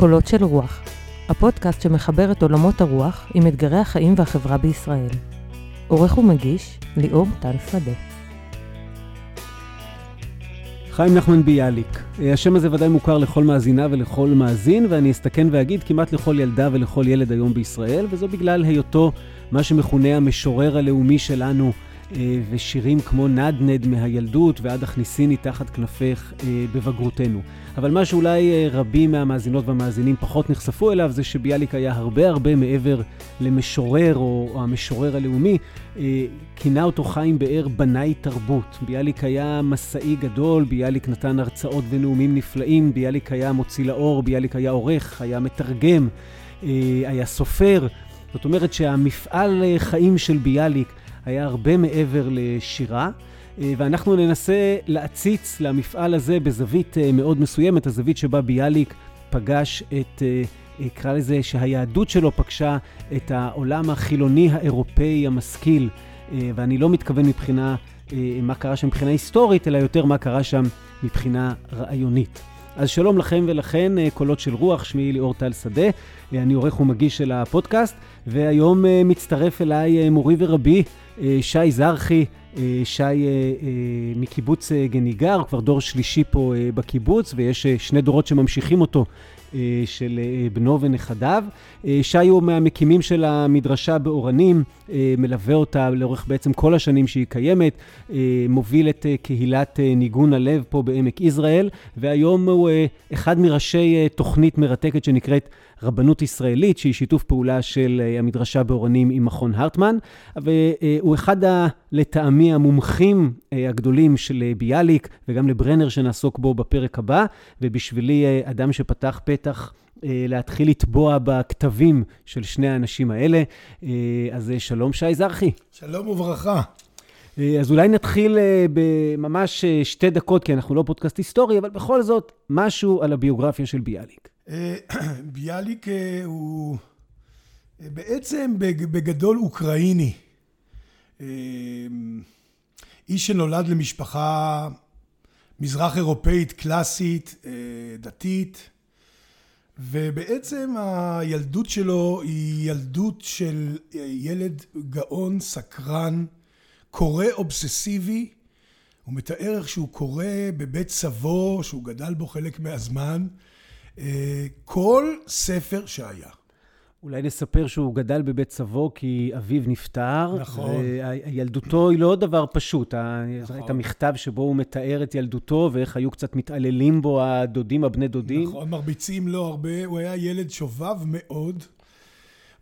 קולות של רוח, הפודקאסט שמחבר את עולמות הרוח עם אתגרי החיים והחברה בישראל. עורך ומגיש, ליאור טל שדה. חיים נחמן ביאליק. השם הזה ודאי מוכר לכל מאזינה ולכל מאזין, ואני אסתכן ואגיד כמעט לכל ילדה ולכל ילד היום בישראל, וזו בגלל היותו מה שמכונה המשורר הלאומי שלנו, ושירים כמו נדנד מהילדות ועד הכניסיני תחת כנפך אה, בבגרותנו. אבל מה שאולי אה, רבים מהמאזינות והמאזינים פחות נחשפו אליו זה שביאליק היה הרבה הרבה מעבר למשורר או, המשורר הלאומי. כינה אותו חיים באר בנאי תרבות. ביאליק היה מסאי גדול, ביאליק נתן הרצאות ונאומים נפלאים, ביאליק היה מוציא לאור, ביאליק היה עורך, היה מתרגם, היה סופר. זאת אומרת שהמפעל חיים של ביאליק היה הרבה מעבר לשירה, אה, ואנחנו ננסה להציץ למפעל הזה בזווית אה, מאוד מסוימת, הזווית שבה ביאליק פגש את, אה, אקרא לזה, שהיהדות שלו פגשה את העולם החילוני האירופאי המשכיל, ואני לא מתכוון מבחינה, מה קרה שם מבחינה היסטורית, אלא יותר מה קרה שם מבחינה רעיונית. אז שלום לכם ולכן, קולות של רוח, שמי ליאור טל שדה, אני עורך ומגיש של הפודקאסט, והיום מצטרף אליי מורי ורבי אה, שי זרחי, אה, שי אה, מקיבוץ גניגר, כבר דור שלישי פה בקיבוץ, ויש שני דורות שממשיכים אותו. של בנו ונכדיו. שי הוא מהמקימים של המדרשה באורנים, מלווה אותה לאורך בעצם כל השנים שהיא קיימת, מוביל את קהילת ניגון הלב פה בעמק יזרעאל, והיום הוא אחד מראשי תוכנית מרתקת שנקראת רבנות ישראלית, שהיא שיתוף פעולה של אה, המדרשה באורנים עם מכון הרטמן, והוא אחד, ה, לטעמי, המומחים אה, הגדולים של אה, ביאליק, וגם לברנר שנעסוק בו בפרק הבא, ובשבילי אדם שפתח פתח להתחיל לטבוע בכתבים של שני האנשים האלה. אז שלום, שי זרחי. שלום וברכה. אז אולי נתחיל בממש שתי דקות, כי אנחנו לא פודקאסט היסטורי, אבל בכל זאת, משהו על הביוגרפיה של ביאליק. אה, ביאליק אה, הוא אה, בעצם בגדול אוקראיני. איש שנולד למשפחה מזרח אירופאית קלאסית, דתית, ובעצם הילדות שלו היא ילדות של ילד גאון, סקרן, קורא אובססיבי. הוא מתאר איך שהוא קורא בבית סבו, שהוא גדל בו חלק מהזמן, כל ספר שהיה. אולי נספר שהוא גדל בבית סבו כי אביו נפטר. נכון. וילדותו היא לא דבר פשוט. נכון. את המכתב שבו הוא מתאר את ילדותו ואיך היו קצת מתעללים בו הדודים, הבני דודים. נכון, מרביצים לו הרבה. הוא היה ילד שובב מאוד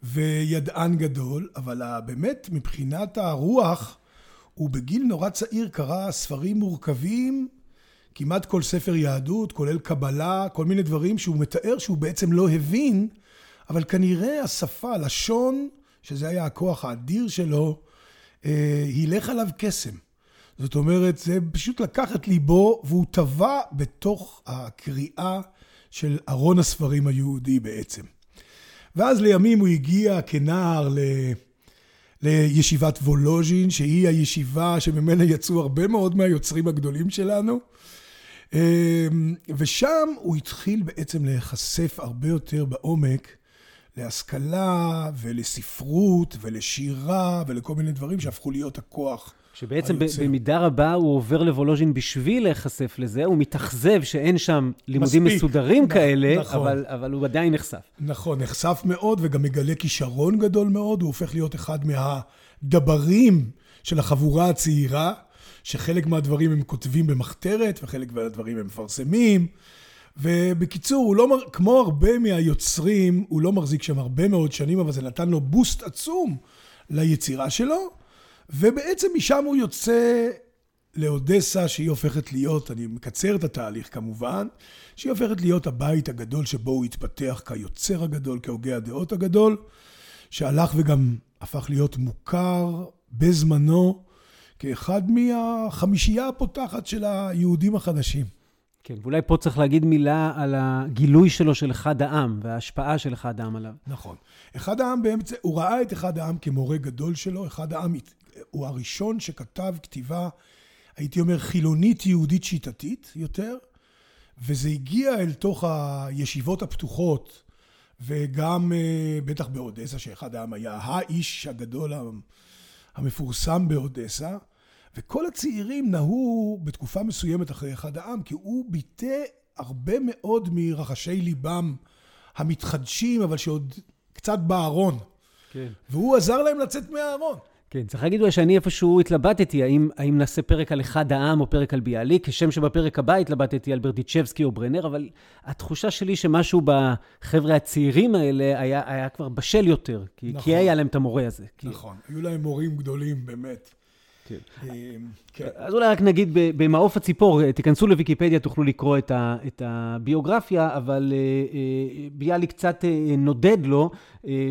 וידען גדול, אבל באמת, מבחינת הרוח, הוא בגיל נורא צעיר קרא ספרים מורכבים כמעט כל ספר יהדות, כולל קבלה, כל מיני דברים שהוא מתאר שהוא בעצם לא הבין, אבל כנראה השפה, הלשון, שזה היה הכוח האדיר שלו, אה, הילך עליו קסם. זאת אומרת, זה פשוט לקח את ליבו, והוא טבע בתוך הקריאה של ארון הספרים היהודי בעצם. ואז לימים הוא הגיע כנער ל... לישיבת וולוז'ין, שהיא הישיבה שממנה יצאו הרבה מאוד מהיוצרים הגדולים שלנו. אמ, ושם הוא התחיל בעצם להיחשף הרבה יותר בעומק להשכלה ולספרות ולשירה ולכל מיני דברים שהפכו להיות הכוח. שבעצם היוצר. במידה רבה הוא עובר לוולוז'ין בשביל להיחשף לזה, הוא מתאכזב שאין שם לימודים מספיק, מסודרים נכ- כאלה, נכון. אבל, אבל הוא עדיין נחשף. נכון, נחשף מאוד וגם מגלה כישרון גדול מאוד, הוא הופך להיות אחד מהדברים של החבורה הצעירה. שחלק מהדברים הם כותבים במחתרת וחלק מהדברים הם מפרסמים. ובקיצור, הוא לא, כמו הרבה מהיוצרים, הוא לא מחזיק שם הרבה מאוד שנים, אבל זה נתן לו בוסט עצום ליצירה שלו. ובעצם משם הוא יוצא לאודסה, שהיא הופכת להיות, אני מקצר את התהליך כמובן, שהיא הופכת להיות הבית הגדול שבו הוא התפתח כיוצר הגדול, כהוגה הדעות הגדול, שהלך וגם הפך להיות מוכר בזמנו כאחד מהחמישייה הפותחת של היהודים החדשים. כן, ואולי פה צריך להגיד מילה על הגילוי שלו של אחד העם וההשפעה של אחד העם עליו. נכון. אחד העם באמצע, הוא ראה את אחד העם כמורה גדול שלו, אחד העם הוא הראשון שכתב כתיבה, הייתי אומר, חילונית יהודית שיטתית יותר, וזה הגיע אל תוך הישיבות הפתוחות, וגם אה, בטח באודסה, שאחד העם היה האיש הגדול המפורסם באודסה, וכל הצעירים נהו בתקופה מסוימת אחרי אחד העם, כי הוא ביטא הרבה מאוד מרחשי ליבם המתחדשים, אבל שעוד קצת בארון. כן. והוא עזר להם לצאת מהארון. כן, צריך להגיד אולי שאני איפשהו התלבטתי, האם, האם נעשה פרק על אחד העם או פרק על ביאליק, כשם שבפרק הבא התלבטתי על ברדיצ'בסקי או ברנר, אבל התחושה שלי שמשהו בחבר'ה הצעירים האלה היה, היה כבר בשל יותר, כי, נכון. כי היה להם את המורה הזה. נכון, כי... היו להם מורים גדולים, באמת. כן. אמ, כן. אז אולי רק נגיד במעוף הציפור, אה, תיכנסו לוויקיפדיה, תוכלו לקרוא את, ה, את הביוגרפיה, אבל אה, אה, ביאלי קצת נודד לו,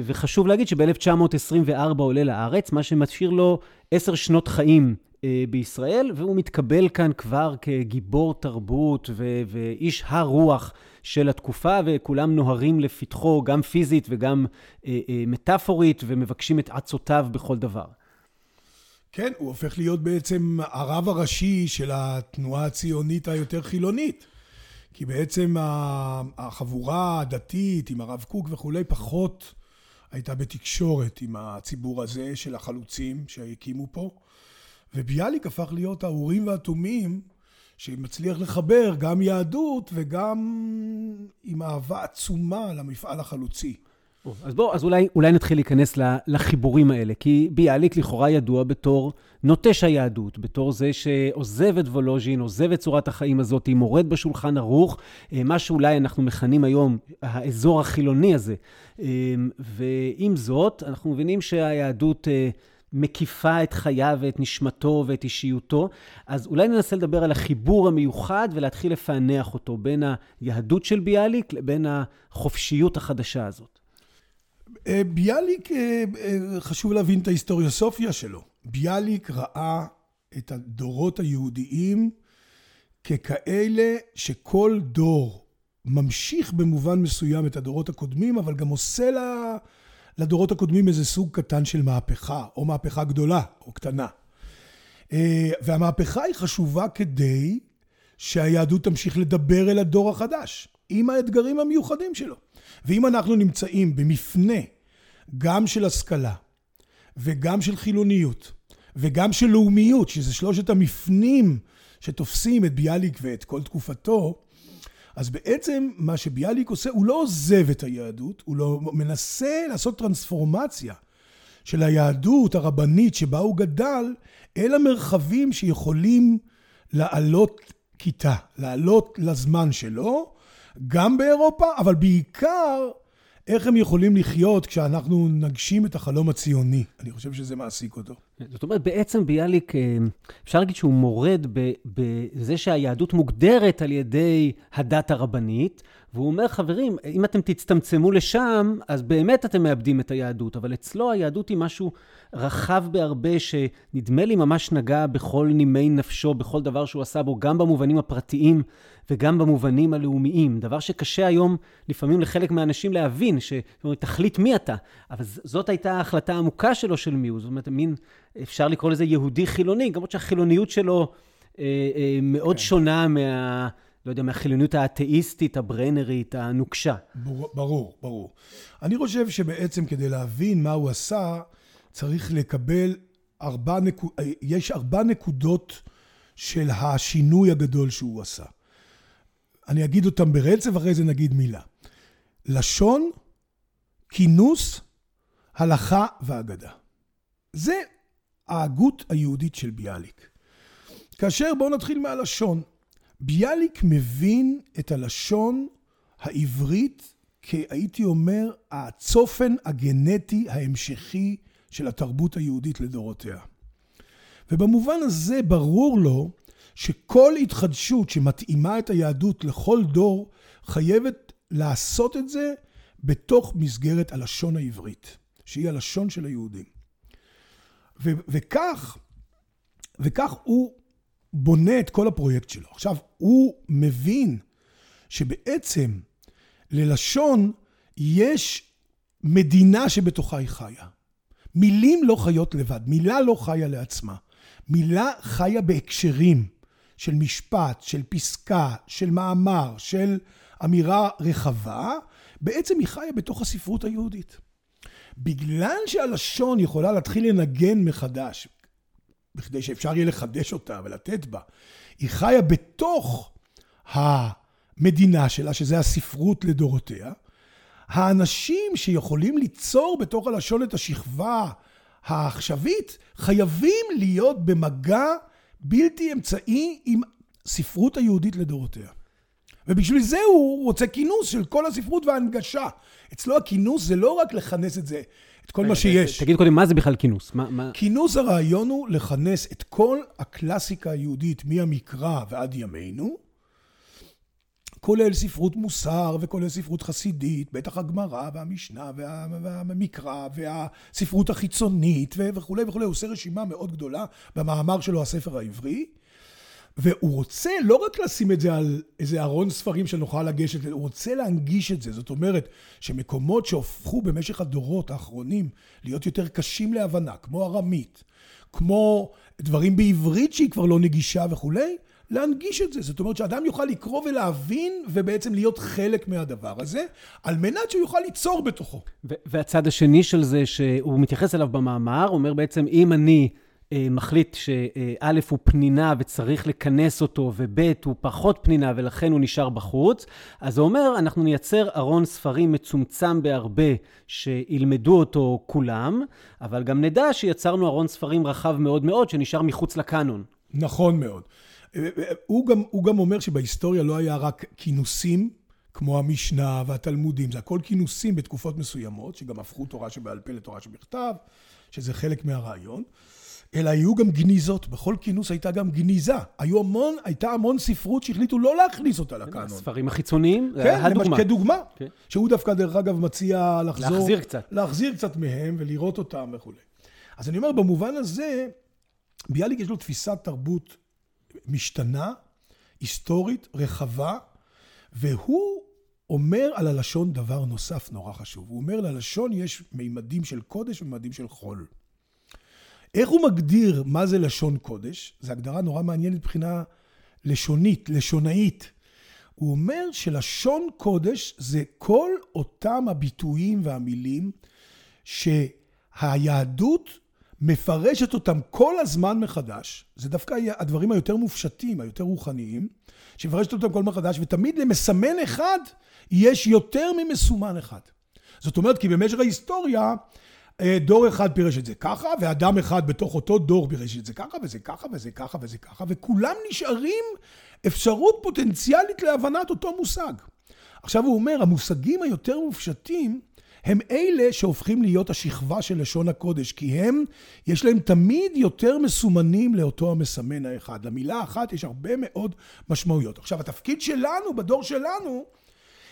וחשוב להגיד שב-1924 עולה לארץ, מה שמשאיר לו עשר שנות חיים בישראל, והוא מתקבל כאן כבר כגיבור תרבות ו- ואיש הרוח של התקופה, וכולם נוהרים לפתחו, גם פיזית וגם מטאפורית, ומבקשים את עצותיו בכל דבר. כן, הוא הופך להיות בעצם הרב הראשי של התנועה הציונית היותר חילונית. כי בעצם החבורה הדתית עם הרב קוק וכולי פחות הייתה בתקשורת עם הציבור הזה של החלוצים שהקימו פה. וביאליק הפך להיות האורים והתומים שמצליח לחבר גם יהדות וגם עם אהבה עצומה למפעל החלוצי. אז בואו, אז אולי, אולי נתחיל להיכנס לחיבורים האלה, כי ביאליק לכאורה ידוע בתור נוטש היהדות, בתור זה שעוזב את וולוז'ין, עוזב את צורת החיים הזאת, מורד בשולחן ערוך, אה, מה שאולי אנחנו מכנים היום האזור החילוני הזה. אה, ועם זאת, אנחנו מבינים שהיהדות... אה, מקיפה את חייו ואת נשמתו ואת אישיותו. אז אולי ננסה לדבר על החיבור המיוחד ולהתחיל לפענח אותו בין היהדות של ביאליק לבין החופשיות החדשה הזאת. אה, ביאליק, אה, אה, חשוב להבין את ההיסטוריוסופיה שלו. ביאליק ראה את הדורות היהודיים ככאלה שכל דור ממשיך במובן מסוים את הדורות הקודמים, אבל גם עושה לה, לדורות הקודמים איזה סוג קטן של מהפכה, או מהפכה גדולה או קטנה. והמהפכה היא חשובה כדי שהיהדות תמשיך לדבר אל הדור החדש, עם האתגרים המיוחדים שלו. ואם אנחנו נמצאים במפנה גם של השכלה וגם של חילוניות וגם של לאומיות, שזה שלושת המפנים שתופסים את ביאליק ואת כל תקופתו, אז בעצם מה שביאליק עושה, הוא לא עוזב את היהדות, הוא לא מנסה לעשות טרנספורמציה של היהדות הרבנית שבה הוא גדל, אל המרחבים שיכולים לעלות כיתה, לעלות לזמן שלו, גם באירופה, אבל בעיקר איך הם יכולים לחיות כשאנחנו נגשים את החלום הציוני. אני חושב שזה מעסיק אותו. זאת אומרת, בעצם ביאליק, אה, אפשר להגיד שהוא מורד בזה שהיהדות מוגדרת על ידי הדת הרבנית, והוא אומר, חברים, אם אתם תצטמצמו לשם, אז באמת אתם מאבדים את היהדות. אבל אצלו היהדות היא משהו רחב בהרבה, שנדמה לי ממש נגע בכל נימי נפשו, בכל דבר שהוא עשה בו, גם במובנים הפרטיים וגם במובנים הלאומיים. דבר שקשה היום לפעמים לחלק מהאנשים להבין, שתחליט מי אתה. אבל זאת הייתה ההחלטה העמוקה שלו של מי הוא. זאת אומרת, מין, אפשר לקרוא לזה יהודי חילוני, למרות שהחילוניות שלו אה, אה, מאוד כן. שונה מה... לא יודע, מהחילוניות האתאיסטית, הברנרית, הנוקשה. ברור, ברור. אני חושב שבעצם כדי להבין מה הוא עשה, צריך לקבל ארבע נקודות, יש ארבע נקודות של השינוי הגדול שהוא עשה. אני אגיד אותם ברצף, אחרי זה נגיד מילה. לשון, כינוס, הלכה ואגדה. זה ההגות היהודית של ביאליק. כאשר בואו נתחיל מהלשון. ביאליק מבין את הלשון העברית כהייתי אומר הצופן הגנטי ההמשכי של התרבות היהודית לדורותיה. ובמובן הזה ברור לו שכל התחדשות שמתאימה את היהדות לכל דור חייבת לעשות את זה בתוך מסגרת הלשון העברית, שהיא הלשון של היהודים. ו- וכך, וכך הוא בונה את כל הפרויקט שלו. עכשיו, הוא מבין שבעצם ללשון יש מדינה שבתוכה היא חיה. מילים לא חיות לבד, מילה לא חיה לעצמה. מילה חיה בהקשרים של משפט, של פסקה, של מאמר, של אמירה רחבה, בעצם היא חיה בתוך הספרות היהודית. בגלל שהלשון יכולה להתחיל לנגן מחדש, בכדי שאפשר יהיה לחדש אותה ולתת בה, היא חיה בתוך המדינה שלה, שזה הספרות לדורותיה. האנשים שיכולים ליצור בתוך הלשון את השכבה העכשווית, חייבים להיות במגע בלתי אמצעי עם ספרות היהודית לדורותיה. ובשביל זה הוא רוצה כינוס של כל הספרות וההנגשה. אצלו הכינוס זה לא רק לכנס את זה, את כל מה שיש. תגיד קודם, מה זה בכלל כינוס? מה, מה... כינוס הרעיון הוא לכנס את כל הקלאסיקה היהודית מהמקרא ועד ימינו, כולל ספרות מוסר וכולל ספרות חסידית, בטח הגמרא והמשנה וה, והמקרא והספרות החיצונית וכולי וכולי, הוא עושה רשימה מאוד גדולה במאמר שלו, הספר העברי. והוא רוצה לא רק לשים את זה על איזה ארון ספרים שנוכל לגשת, הוא רוצה להנגיש את זה. זאת אומרת, שמקומות שהופכו במשך הדורות האחרונים להיות יותר קשים להבנה, כמו ארמית, כמו דברים בעברית שהיא כבר לא נגישה וכולי, להנגיש את זה. זאת אומרת שאדם יוכל לקרוא ולהבין ובעצם להיות חלק מהדבר הזה, על מנת שהוא יוכל ליצור בתוכו. והצד השני של זה, שהוא מתייחס אליו במאמר, אומר בעצם, אם אני... אה, מחליט שא' הוא פנינה וצריך לכנס אותו, וב' הוא פחות פנינה ולכן הוא נשאר בחוץ, אז הוא אומר, אנחנו נייצר ארון ספרים מצומצם בהרבה שילמדו אותו כולם, אבל גם נדע שיצרנו ארון ספרים רחב מאוד מאוד שנשאר מחוץ לקאנון. נכון מאוד. אה, אה, הוא גם, הוא גם אומר שבהיסטוריה לא היה רק כינוסים, כמו המשנה והתלמודים, זה הכל כינוסים בתקופות מסוימות, שגם הפכו תורה שבעל פה לתורה שבכתב, שזה חלק מהרעיון. אלא היו גם גניזות, בכל כינוס הייתה גם גניזה. היו המון, הייתה המון ספרות שהחליטו לא להכניס אותה לקאנון. הספרים החיצוניים, זה כן, הדוגמה. כדוגמה. כן. שהוא דווקא, דרך אגב, מציע לחזור... להחזיר קצת. להחזיר קצת מהם ולראות אותם וכולי. אז אני אומר, במובן הזה, ביאליק יש לו תפיסת תרבות משתנה, היסטורית, רחבה, והוא אומר על הלשון דבר נוסף נורא חשוב. הוא אומר, ללשון יש מימדים של קודש ומימדים של חול. איך הוא מגדיר מה זה לשון קודש? זו הגדרה נורא מעניינת מבחינה לשונית, לשונאית. הוא אומר שלשון קודש זה כל אותם הביטויים והמילים שהיהדות מפרשת אותם כל הזמן מחדש. זה דווקא הדברים היותר מופשטים, היותר רוחניים, שמפרשת אותם כל מחדש, ותמיד למסמן אחד יש יותר ממסומן אחד. זאת אומרת, כי במשך ההיסטוריה דור אחד פירש את זה ככה, ואדם אחד בתוך אותו דור פירש את זה ככה, וזה ככה, וזה ככה, וזה ככה, וכולם נשארים אפשרות פוטנציאלית להבנת אותו מושג. עכשיו הוא אומר, המושגים היותר מופשטים הם אלה שהופכים להיות השכבה של לשון הקודש, כי הם, יש להם תמיד יותר מסומנים לאותו המסמן האחד. למילה אחת יש הרבה מאוד משמעויות. עכשיו, התפקיד שלנו, בדור שלנו,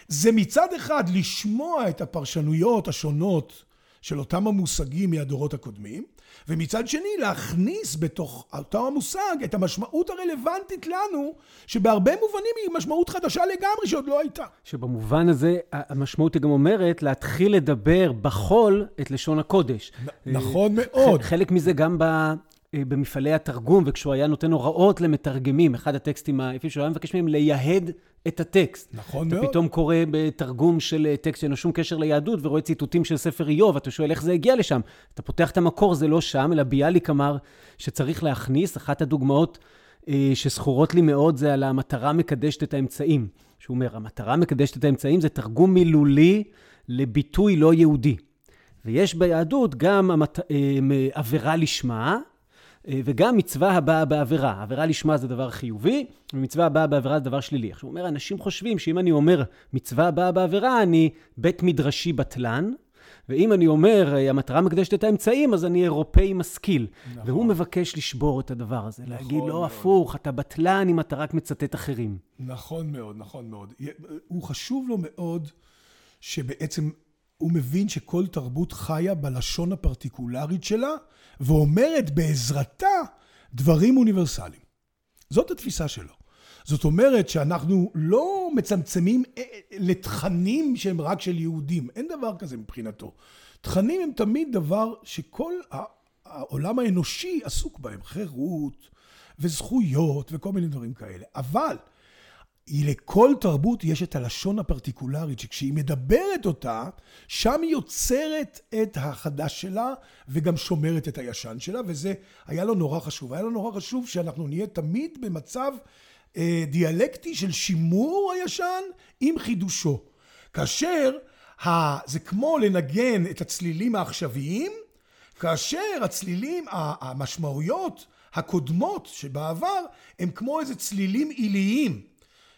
זה מצד אחד לשמוע את הפרשנויות השונות של אותם המושגים מהדורות הקודמים, ומצד שני להכניס בתוך אותו המושג את המשמעות הרלוונטית לנו, שבהרבה מובנים היא משמעות חדשה לגמרי שעוד לא הייתה. שבמובן הזה המשמעות היא גם אומרת להתחיל לדבר בחול את לשון הקודש. נכון מאוד. חלק מזה גם ב... אה, במפעלי התרגום, וכשהוא היה נותן הוראות למתרגמים, אחד הטקסטים היפים שהוא היה מבקש מהם לייהד את הטקסט. נכון אתה מאוד. אתה פתאום קורא בתרגום של אה, טקסט שאין לו שום קשר ליהדות, ורואה ציטוטים של ספר איוב, אתה שואל איך זה הגיע לשם. אתה פותח את המקור, זה לא שם, אלא ביאליק אמר שצריך להכניס. אחת הדוגמאות אה, שזכורות לי מאוד זה על המטרה מקדשת את האמצעים. שהוא אומר, המטרה מקדשת את האמצעים זה תרגום מילולי לביטוי לא יהודי. ויש ביהדות גם המת... עבירה לשמה, וגם מצווה הבאה בעבירה. עבירה לשמה זה דבר חיובי, ומצווה הבאה בעבירה זה דבר שלילי. עכשיו, הוא אומר, אנשים חושבים שאם אני אומר מצווה הבאה בעבירה, אני בית מדרשי בטלן, ואם אני אומר, אה, המטרה מקדשת את האמצעים, אז אני אירופאי משכיל. נכון. והוא מבקש לשבור את הדבר הזה, נכון להגיד, לא, מאוד. הפוך, אתה בטלן אם אתה רק מצטט אחרים. נכון מאוד, נכון מאוד. הוא חשוב לו מאוד שבעצם הוא מבין שכל תרבות חיה בלשון הפרטיקולרית שלה, ואומרת בעזרתה דברים אוניברסליים. זאת התפיסה שלו. זאת אומרת שאנחנו לא מצמצמים אה, אה, לתכנים שהם רק של יהודים, אין דבר כזה מבחינתו. תכנים הם תמיד דבר שכל העולם האנושי עסוק בהם, חירות וזכויות וכל מיני דברים כאלה. אבל לכל תרבות יש את הלשון הפרטיקולרית, שכשהיא מדברת אותה, שם היא יוצרת את החדש שלה וגם שומרת את הישן שלה, וזה היה לו נורא חשוב. היה לו נורא חשוב שאנחנו נהיה תמיד במצב אה, דיאלקטי של שימור הישן עם חידושו. כאשר ה, זה כמו לנגן את הצלילים העכשוויים, כאשר הצלילים, המשמעויות הקודמות שבעבר, הם כמו איזה צלילים עיליים.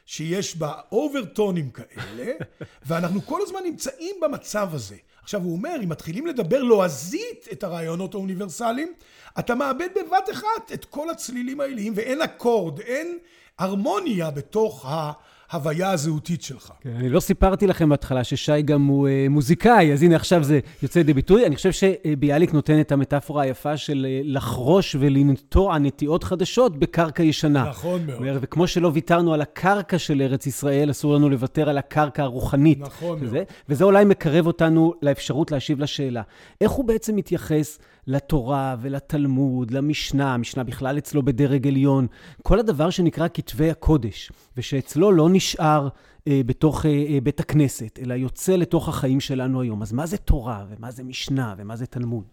שיש בה אוברטונים כאלה, ואנחנו כל הזמן נמצאים במצב הזה. עכשיו הוא אומר, אם מתחילים לדבר לועזית את הרעיונות האוניברסליים, אתה מאבד בבת אחת את כל הצלילים העיליים, ואין אקורד, אין הרמוניה בתוך ה... ההוויה הזהותית שלך. כן, אני לא סיפרתי לכם בהתחלה ששי גם הוא אה, מוזיקאי, אז הנה עכשיו זה יוצא לידי ביטוי. אני חושב שביאליק נותן את המטאפורה היפה של אה, לחרוש ולנטוע נטיעות חדשות בקרקע ישנה. נכון מאוד. אומר, וכמו שלא ויתרנו על הקרקע של ארץ ישראל, אסור לנו לוותר על הקרקע הרוחנית. נכון וזה, מאוד. וזה אולי מקרב אותנו לאפשרות להשיב לשאלה. איך הוא בעצם מתייחס לתורה ולתלמוד, למשנה, המשנה בכלל אצלו בדרג עליון, כל הדבר שנקרא כתבי הקודש, ושאצלו לא נשאר אה, בתוך אה, אה, בית הכנסת, אלא יוצא לתוך החיים שלנו היום. אז מה זה תורה, ומה זה משנה, ומה זה תלמוד?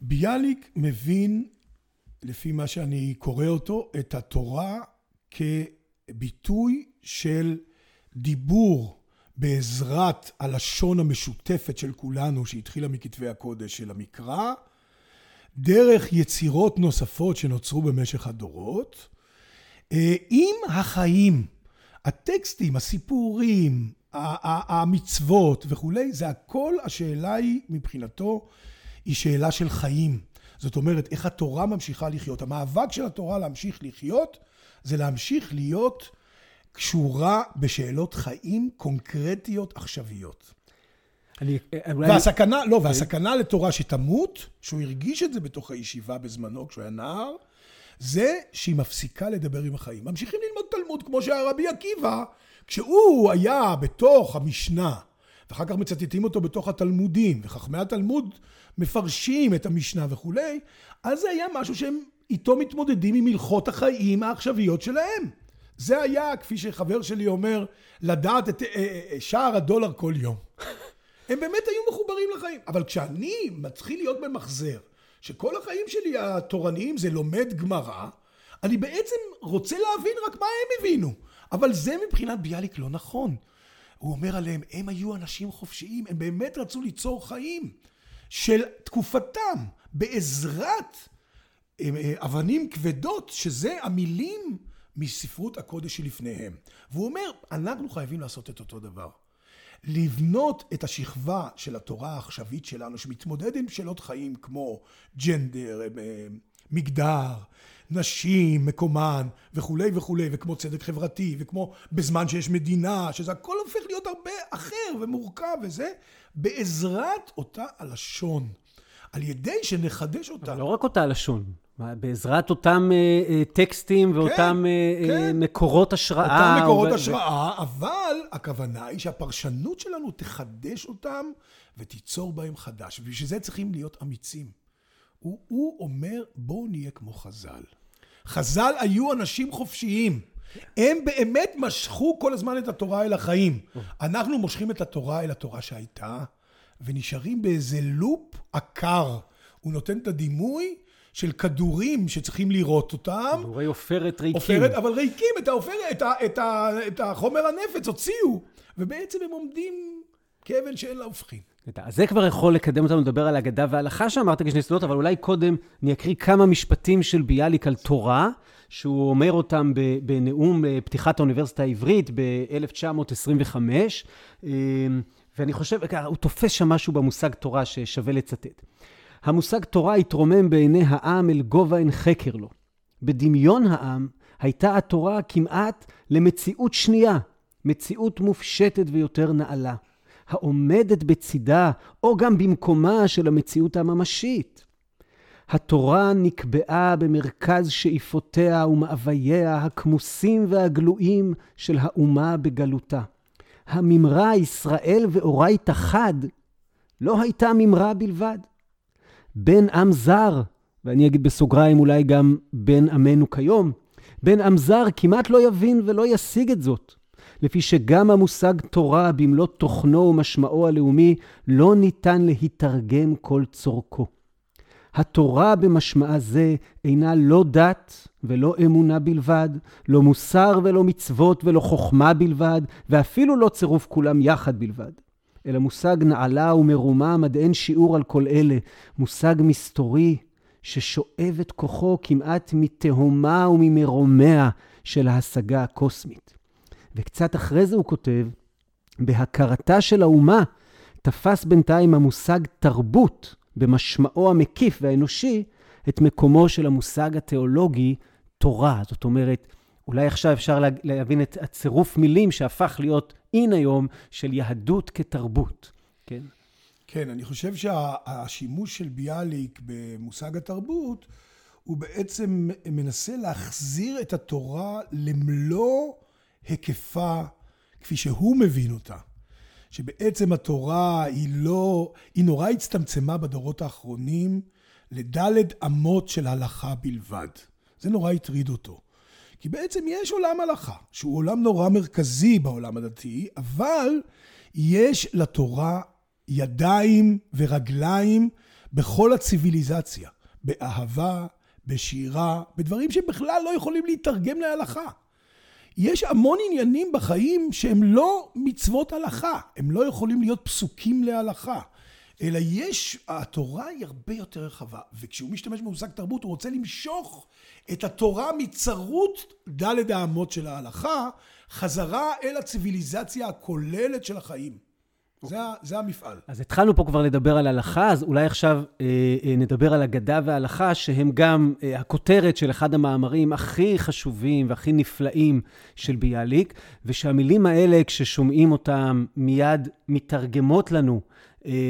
ביאליק מבין, לפי מה שאני קורא אותו, את התורה כביטוי של דיבור בעזרת הלשון המשותפת של כולנו, שהתחילה מכתבי הקודש של המקרא, דרך יצירות נוספות שנוצרו במשך הדורות, אה, עם החיים, הטקסטים, הסיפורים, המצוות וכולי, זה הכל, השאלה היא מבחינתו, היא שאלה של חיים. זאת אומרת, איך התורה ממשיכה לחיות. המאבק של התורה להמשיך לחיות, זה להמשיך להיות קשורה בשאלות חיים קונקרטיות עכשוויות. אני, אולי... והסכנה, לא, והסכנה לתורה שתמות, שהוא הרגיש את זה בתוך הישיבה בזמנו, כשהוא היה נער, זה שהיא מפסיקה לדבר עם החיים. ממשיכים ללמוד תלמוד, כמו שהיה רבי עקיבא, כשהוא היה בתוך המשנה, ואחר כך מצטטים אותו בתוך התלמודים, וחכמי התלמוד מפרשים את המשנה וכולי, אז זה היה משהו שהם איתו מתמודדים עם הלכות החיים העכשוויות שלהם. זה היה, כפי שחבר שלי אומר, לדעת את אה, אה, אה, שער הדולר כל יום. הם באמת היו מחוברים לחיים. אבל כשאני מתחיל להיות במחזר, שכל החיים שלי התורניים זה לומד גמרא, אני בעצם רוצה להבין רק מה הם הבינו. אבל זה מבחינת ביאליק לא נכון. הוא אומר עליהם, הם היו אנשים חופשיים, הם באמת רצו ליצור חיים של תקופתם, בעזרת אבנים כבדות, שזה המילים מספרות הקודש שלפניהם. והוא אומר, אנחנו חייבים לעשות את אותו דבר. לבנות את השכבה של התורה העכשווית שלנו, שמתמודד עם שאלות חיים כמו ג'נדר, אה, מגדר, נשים, מקומן וכולי וכולי, וכמו צדק חברתי, וכמו בזמן שיש מדינה, שזה הכל הופך להיות הרבה אחר ומורכב וזה, בעזרת אותה הלשון. על ידי שנחדש אותה. אבל לא רק אותה הלשון. בעזרת אותם אה, אה, טקסטים ואותם כן, אה, כן. מקורות השראה. אותם מקורות ו... השראה, אבל הכוונה היא שהפרשנות שלנו תחדש אותם ותיצור בהם חדש. ובשביל זה צריכים להיות אמיצים. הוא, הוא אומר, בואו נהיה כמו חז"ל. חז"ל היו אנשים חופשיים. הם באמת משכו כל הזמן את התורה אל החיים. אנחנו מושכים את התורה אל התורה שהייתה, ונשארים באיזה לופ עקר. הוא נותן את הדימוי של כדורים שצריכים לראות אותם. כדורי עופרת ריקים. עופרת, אבל ריקים, את, העופר, את, ה, את, ה, את החומר הנפץ הוציאו. ובעצם הם עומדים כאבן שאין לה הופכין. אז זה כבר יכול לקדם אותנו לדבר על אגדה והלכה שאמרת כשני סודות, אבל אולי קודם אני אקריא כמה משפטים של ביאליק על תורה, שהוא אומר אותם בנאום אה, פתיחת האוניברסיטה העברית ב-1925, אה, ואני חושב, הוא תופס שם משהו במושג תורה ששווה לצטט. המושג תורה התרומם בעיני העם אל גובה אין חקר לו. בדמיון העם הייתה התורה כמעט למציאות שנייה, מציאות מופשטת ויותר נעלה, העומדת בצידה או גם במקומה של המציאות הממשית. התורה נקבעה במרכז שאיפותיה ומאווייה הכמוסים והגלויים של האומה בגלותה. הממרה ישראל ואורייתא חד לא הייתה ממרה בלבד. בין עם זר ואני אגיד בסוגריים אולי גם בן עמנו כיום, בן עם זר כמעט לא יבין ולא ישיג את זאת. לפי שגם המושג תורה במלוא תוכנו ומשמעו הלאומי לא ניתן להתרגם כל צורכו. התורה במשמעה זה אינה לא דת ולא אמונה בלבד, לא מוסר ולא מצוות ולא חוכמה בלבד, ואפילו לא צירוף כולם יחד בלבד. אלא מושג נעלה ומרומם עד אין שיעור על כל אלה, מושג מסתורי ששואב את כוחו כמעט מתהומה וממרומיה של ההשגה הקוסמית. וקצת אחרי זה הוא כותב, בהכרתה של האומה תפס בינתיים המושג תרבות במשמעו המקיף והאנושי את מקומו של המושג התיאולוגי תורה. זאת אומרת, אולי עכשיו אפשר להבין את הצירוף מילים שהפך להיות אין היום של יהדות כתרבות, כן? כן, אני חושב שהשימוש של ביאליק במושג התרבות, הוא בעצם מנסה להחזיר את התורה למלוא היקפה כפי שהוא מבין אותה. שבעצם התורה היא לא, היא נורא הצטמצמה בדורות האחרונים לדלת אמות של הלכה בלבד. זה נורא הטריד אותו. כי בעצם יש עולם הלכה, שהוא עולם נורא מרכזי בעולם הדתי, אבל יש לתורה ידיים ורגליים בכל הציוויליזציה, באהבה, בשירה, בדברים שבכלל לא יכולים להתרגם להלכה. יש המון עניינים בחיים שהם לא מצוות הלכה, הם לא יכולים להיות פסוקים להלכה, אלא יש, התורה היא הרבה יותר רחבה, וכשהוא משתמש במושג תרבות הוא רוצה למשוך את התורה מצרות דלת האמות של ההלכה, חזרה אל הציוויליזציה הכוללת של החיים. זה, זה המפעל. אז התחלנו פה כבר לדבר על הלכה, אז אולי עכשיו אה, אה, נדבר על אגדה והלכה, שהם גם אה, הכותרת של אחד המאמרים הכי חשובים והכי נפלאים של ביאליק, ושהמילים האלה, כששומעים אותם, מיד מתרגמות לנו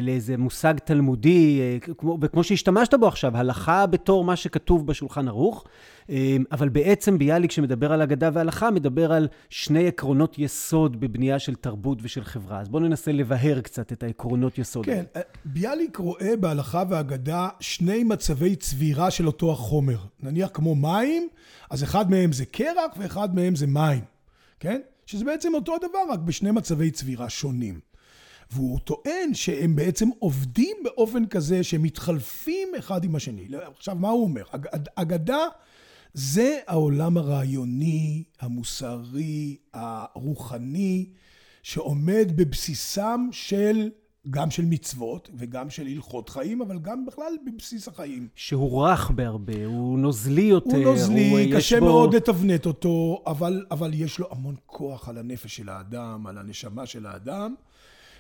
לאיזה מושג תלמודי, אה, כמו, וכמו שהשתמשת בו עכשיו, הלכה בתור מה שכתוב בשולחן ערוך. אה, אבל בעצם ביאליק, שמדבר על אגדה והלכה, מדבר על שני עקרונות יסוד בבנייה של תרבות ושל חברה. אז בואו ננסה לבאר קצת את העקרונות יסוד. כן, ביאליק רואה בהלכה ואגדה שני מצבי צבירה של אותו החומר. נניח כמו מים, אז אחד מהם זה קרח ואחד מהם זה מים, כן? שזה בעצם אותו הדבר, רק בשני מצבי צבירה שונים. והוא טוען שהם בעצם עובדים באופן כזה שהם מתחלפים אחד עם השני. עכשיו, מה הוא אומר? אגדה זה העולם הרעיוני, המוסרי, הרוחני, שעומד בבסיסם של, גם של מצוות וגם של הלכות חיים, אבל גם בכלל בבסיס החיים. שהוא רך בהרבה, הוא נוזלי יותר. הוא נוזלי, הוא קשה בו... מאוד לתבנת אותו, אבל, אבל יש לו המון כוח על הנפש של האדם, על הנשמה של האדם.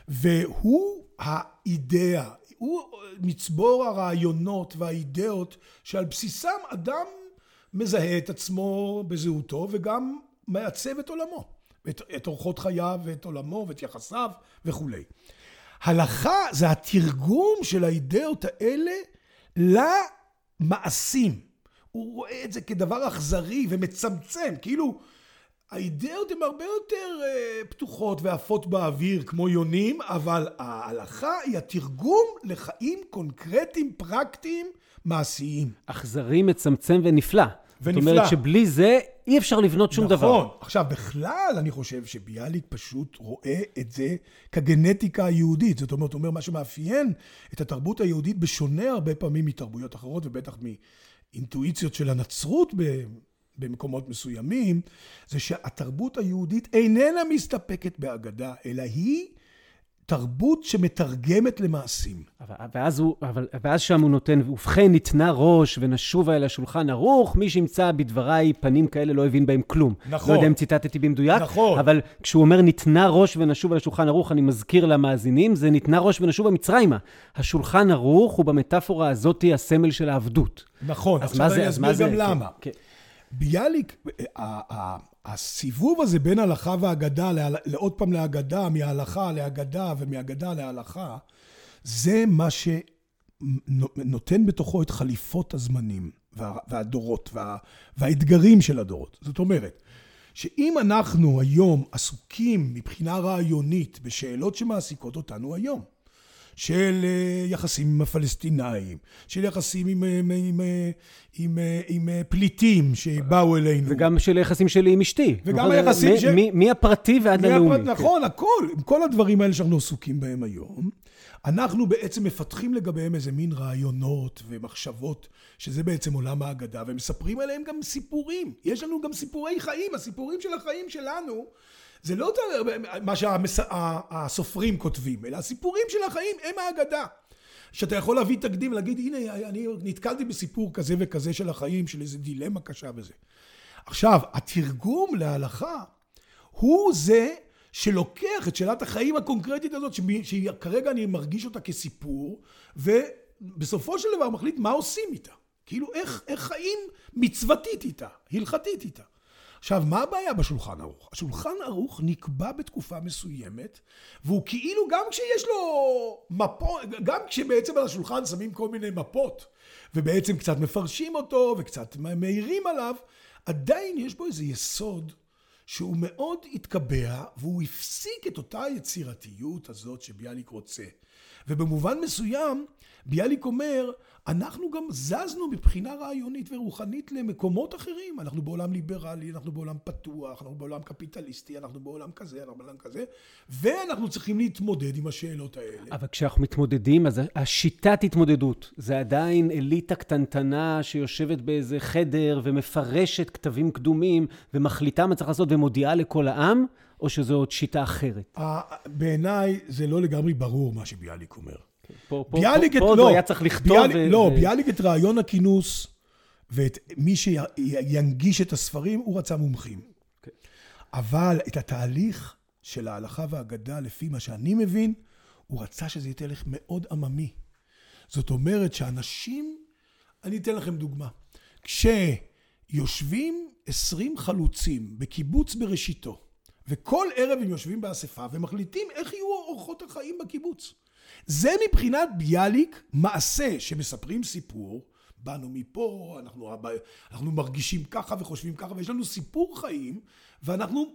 והוא האידאה, הוא מצבור הרעיונות והאידאות שעל בסיסם אדם מזהה את עצמו בזהותו וגם מעצב את עולמו, את, את אורחות חייו ואת עולמו ואת יחסיו וכולי. הלכה זה התרגום של האידאות האלה למעשים. הוא רואה את זה כדבר אכזרי ומצמצם, כאילו האידאות הן הרבה יותר uh, פתוחות ועפות באוויר כמו יונים, אבל ההלכה היא התרגום לחיים קונקרטיים, פרקטיים, מעשיים. אכזרי, מצמצם ונפלא. ונפלא. זאת אומרת שבלי זה אי אפשר לבנות שום נכון. דבר. נכון. עכשיו, בכלל אני חושב שביאליק פשוט רואה את זה כגנטיקה היהודית. זאת אומרת, הוא אומר, מה שמאפיין את התרבות היהודית בשונה הרבה פעמים מתרבויות אחרות, ובטח מאינטואיציות של הנצרות במקומות מסוימים, זה שהתרבות היהודית איננה מסתפקת באגדה, אלא היא תרבות שמתרגמת למעשים. ואז, הוא, אבל, ואז שם הוא נותן, ובכן ניתנה ראש ונשובה אל השולחן ערוך, מי שימצא בדבריי פנים כאלה לא הבין בהם כלום. נכון. לא יודע אם ציטטתי במדויק, נכון. אבל כשהוא אומר ניתנה ראש ונשובה אל השולחן ערוך, אני מזכיר למאזינים, זה ניתנה ראש ונשובה מצרימה. השולחן ערוך הוא במטאפורה הזאתי הסמל של העבדות. נכון, עכשיו אני אסביר גם למה. כן, כן. ביאליק, הסיבוב הזה בין הלכה ואגדה, לעוד פעם להגדה, מההלכה להגדה ומהגדה להלכה, זה מה שנותן בתוכו את חליפות הזמנים והדורות וה, והאתגרים של הדורות. זאת אומרת, שאם אנחנו היום עסוקים מבחינה רעיונית בשאלות שמעסיקות אותנו היום, של אה, יחסים עם הפלסטינאים, של יחסים עם, עם, עם, עם, עם פליטים שבאו אלינו. וגם של יחסים שלי עם אשתי. וגם נכון? היחסים מ, של... מהפרטי ועד הלאומי. נכון, כן. הכל. כל הדברים האלה שאנחנו עסוקים בהם היום. אנחנו בעצם מפתחים לגביהם איזה מין רעיונות ומחשבות, שזה בעצם עולם האגדה, ומספרים עליהם גם סיפורים. יש לנו גם סיפורי חיים, הסיפורים של החיים שלנו. זה לא מה שהסופרים כותבים, אלא הסיפורים של החיים הם האגדה. שאתה יכול להביא תקדים ולהגיד, הנה, אני נתקלתי בסיפור כזה וכזה של החיים, של איזה דילמה קשה וזה. עכשיו, התרגום להלכה הוא זה שלוקח את שאלת החיים הקונקרטית הזאת, שכרגע אני מרגיש אותה כסיפור, ובסופו של דבר מחליט מה עושים איתה. כאילו, איך, איך חיים מצוותית איתה, הלכתית איתה. עכשיו, מה הבעיה בשולחן ערוך? השולחן ערוך נקבע בתקופה מסוימת, והוא כאילו, גם כשיש לו מפות, גם כשבעצם על השולחן שמים כל מיני מפות, ובעצם קצת מפרשים אותו, וקצת מעירים עליו, עדיין יש בו איזה יסוד שהוא מאוד התקבע, והוא הפסיק את אותה יצירתיות הזאת שביאליק רוצה. ובמובן מסוים, ביאליק אומר, אנחנו גם זזנו מבחינה רעיונית ורוחנית למקומות אחרים. אנחנו בעולם ליברלי, אנחנו בעולם פתוח, אנחנו בעולם קפיטליסטי, אנחנו בעולם כזה, אנחנו בעולם כזה, ואנחנו צריכים להתמודד עם השאלות האלה. אבל כשאנחנו מתמודדים, אז השיטת התמודדות, זה עדיין אליטה קטנטנה שיושבת באיזה חדר ומפרשת כתבים קדומים ומחליטה מה צריך לעשות ומודיעה לכל העם, או שזו עוד שיטה אחרת? בעיניי זה לא לגמרי ברור מה שביאליק אומר. פה, פה, ביאליק פה, את, פה לא, היה צריך לכתוב... ביאליק, ו... לא, ביאליק את רעיון הכינוס ואת מי שינגיש את הספרים, הוא רצה מומחים. Okay. כן. אבל את התהליך של ההלכה והאגדה, לפי מה שאני מבין, הוא רצה שזה יהיה תהליך מאוד עממי. זאת אומרת שאנשים, אני אתן לכם דוגמה. כשיושבים עשרים חלוצים בקיבוץ בראשיתו, וכל ערב הם יושבים באספה ומחליטים איך יהיו אורחות החיים בקיבוץ. זה מבחינת ביאליק מעשה שמספרים סיפור, באנו מפה, אנחנו, אנחנו מרגישים ככה וחושבים ככה, ויש לנו סיפור חיים, ואנחנו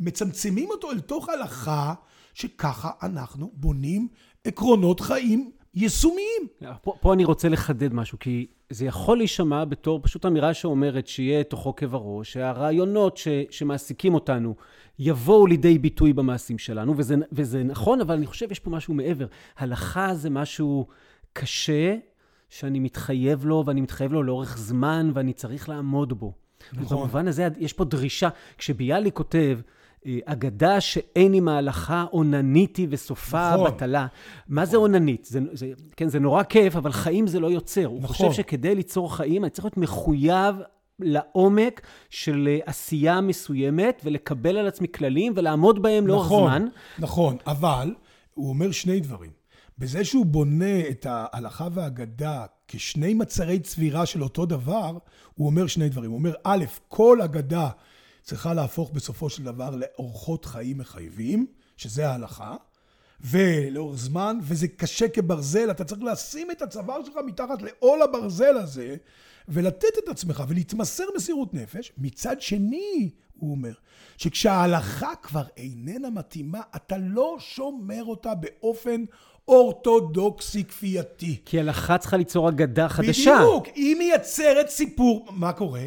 מצמצמים אותו אל תוך הלכה, שככה אנחנו בונים עקרונות חיים יישומיים. פה, פה אני רוצה לחדד משהו, כי זה יכול להישמע בתור פשוט אמירה שאומרת שיהיה תוכו כברו, שהרעיונות ש, שמעסיקים אותנו יבואו לידי ביטוי במעשים שלנו, וזה, וזה נכון, אבל אני חושב יש פה משהו מעבר. הלכה זה משהו קשה, שאני מתחייב לו, ואני מתחייב לו לאורך זמן, ואני צריך לעמוד בו. נכון. במובן הזה יש פה דרישה. כשביאליק כותב, אה, אגדה שאין עם ההלכה עונניתי וסופה נכון, בטלה. מה נכון. זה עוננית? זה, זה, כן, זה נורא כיף, אבל חיים זה לא יוצר. נכון. הוא חושב שכדי ליצור חיים, אני צריך להיות מחויב לעומק של אה, עשייה מסוימת, ולקבל על עצמי כללים ולעמוד בהם לאורך נכון, זמן. נכון, אבל הוא אומר שני דברים. בזה שהוא בונה את ההלכה והאגדה כשני מצרי צבירה של אותו דבר, הוא אומר שני דברים. הוא אומר, א', כל אגדה צריכה להפוך בסופו של דבר לאורחות חיים מחייבים, שזה ההלכה, ולאורך זמן, וזה קשה כברזל, אתה צריך לשים את הצוואר שלך מתחת לעול הברזל הזה, ולתת את עצמך ולהתמסר מסירות נפש. מצד שני, הוא אומר, שכשההלכה כבר איננה מתאימה, אתה לא שומר אותה באופן אורתודוקסי כפייתי. כי הלכה צריכה ליצור אגדה חדשה. בדיוק, היא מייצרת סיפור. מה קורה?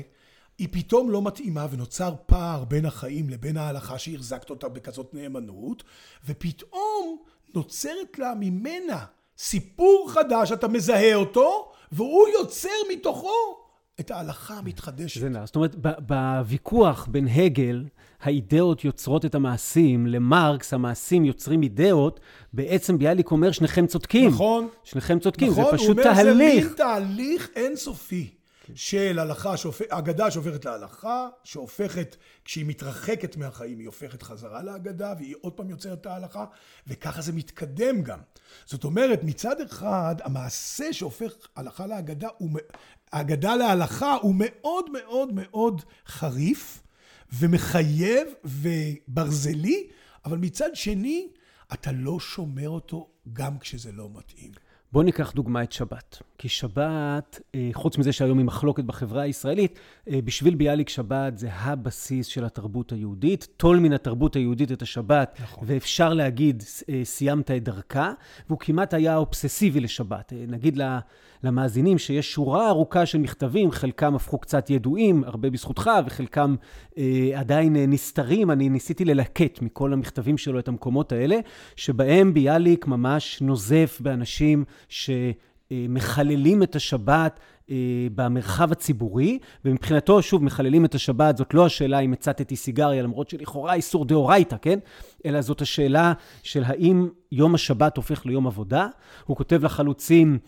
היא פתאום לא מתאימה ונוצר פער בין החיים לבין ההלכה שהחזקת אותה בכזאת נאמנות, ופתאום נוצרת לה ממנה סיפור חדש, אתה מזהה אותו, והוא יוצר מתוכו את ההלכה המתחדשת. זה נע. זאת אומרת, בוויכוח בין הגל, האידאות יוצרות את המעשים, למרקס המעשים יוצרים אידאות, בעצם ביאליק אומר, שניכם צודקים. נכון. שניכם צודקים, נכון, זה פשוט תהליך. נכון, הוא אומר, זה מין תהליך אינסופי. של הלכה, שהופ... אגדה שהופכת להלכה, שהופכת, כשהיא מתרחקת מהחיים, היא הופכת חזרה לאגדה, והיא עוד פעם יוצרת את ההלכה, וככה זה מתקדם גם. זאת אומרת, מצד אחד, המעשה שהופך הלכה לאגדה, הוא... אגדה להלכה, הוא מאוד מאוד מאוד חריף, ומחייב, וברזלי, אבל מצד שני, אתה לא שומר אותו גם כשזה לא מתאים. בואו ניקח דוגמא את שבת. כי שבת, אה, חוץ מזה שהיום היא מחלוקת בחברה הישראלית, אה, בשביל ביאליק שבת זה הבסיס של התרבות היהודית. טול מן התרבות היהודית את השבת, נכון. ואפשר להגיד, אה, סיימת את דרכה, והוא כמעט היה אובססיבי לשבת. נגיד למאזינים שיש שורה ארוכה של מכתבים, חלקם הפכו קצת ידועים, הרבה בזכותך, וחלקם אה, עדיין נסתרים. אני ניסיתי ללקט מכל המכתבים שלו את המקומות האלה, שבהם ביאליק ממש נוזף באנשים ש... מחללים את השבת אה, במרחב הציבורי, ומבחינתו, שוב, מחללים את השבת, זאת לא השאלה אם הצטתי סיגריה, למרות שלכאורה איסור דאורייתא, כן? אלא זאת השאלה של האם יום השבת הופך ליום עבודה. הוא כותב לחלוצים,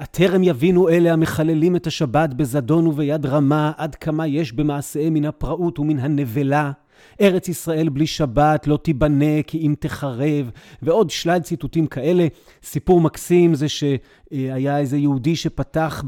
הטרם יבינו אלה המחללים את השבת בזדון וביד רמה, עד כמה יש במעשיהם מן הפראות ומן הנבלה. ארץ ישראל בלי שבת לא תיבנה כי אם תחרב, ועוד שלל ציטוטים כאלה. סיפור מקסים זה שהיה איזה יהודי שפתח